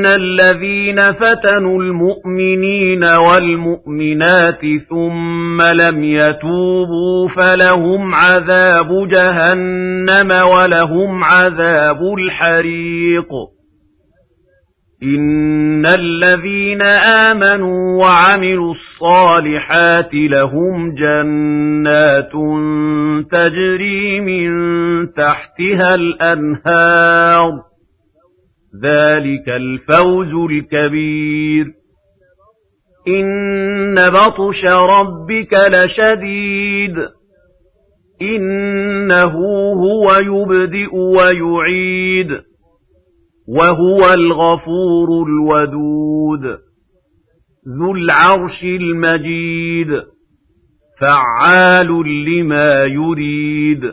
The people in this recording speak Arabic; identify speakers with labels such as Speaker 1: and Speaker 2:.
Speaker 1: إِنَّ الَّذِينَ فَتَنُوا الْمُؤْمِنِينَ وَالْمُؤْمِنَاتِ ثُمَّ لَمْ يَتُوبُوا فَلَهُمْ عَذَابُ جَهَنَّمَ وَلَهُمْ عَذَابُ الْحَرِيقِ إِنَّ الَّذِينَ آمَنُوا وَعَمِلُوا الصَّالِحَاتِ لَهُمْ جَنَّاتٌ تَجْرِي مِن تَحْتِهَا الْأَنْهَارُ ذلك الفوز الكبير إن بطش ربك لشديد إنه هو يبدئ ويعيد وهو الغفور الودود ذو العرش المجيد فعال لما يريد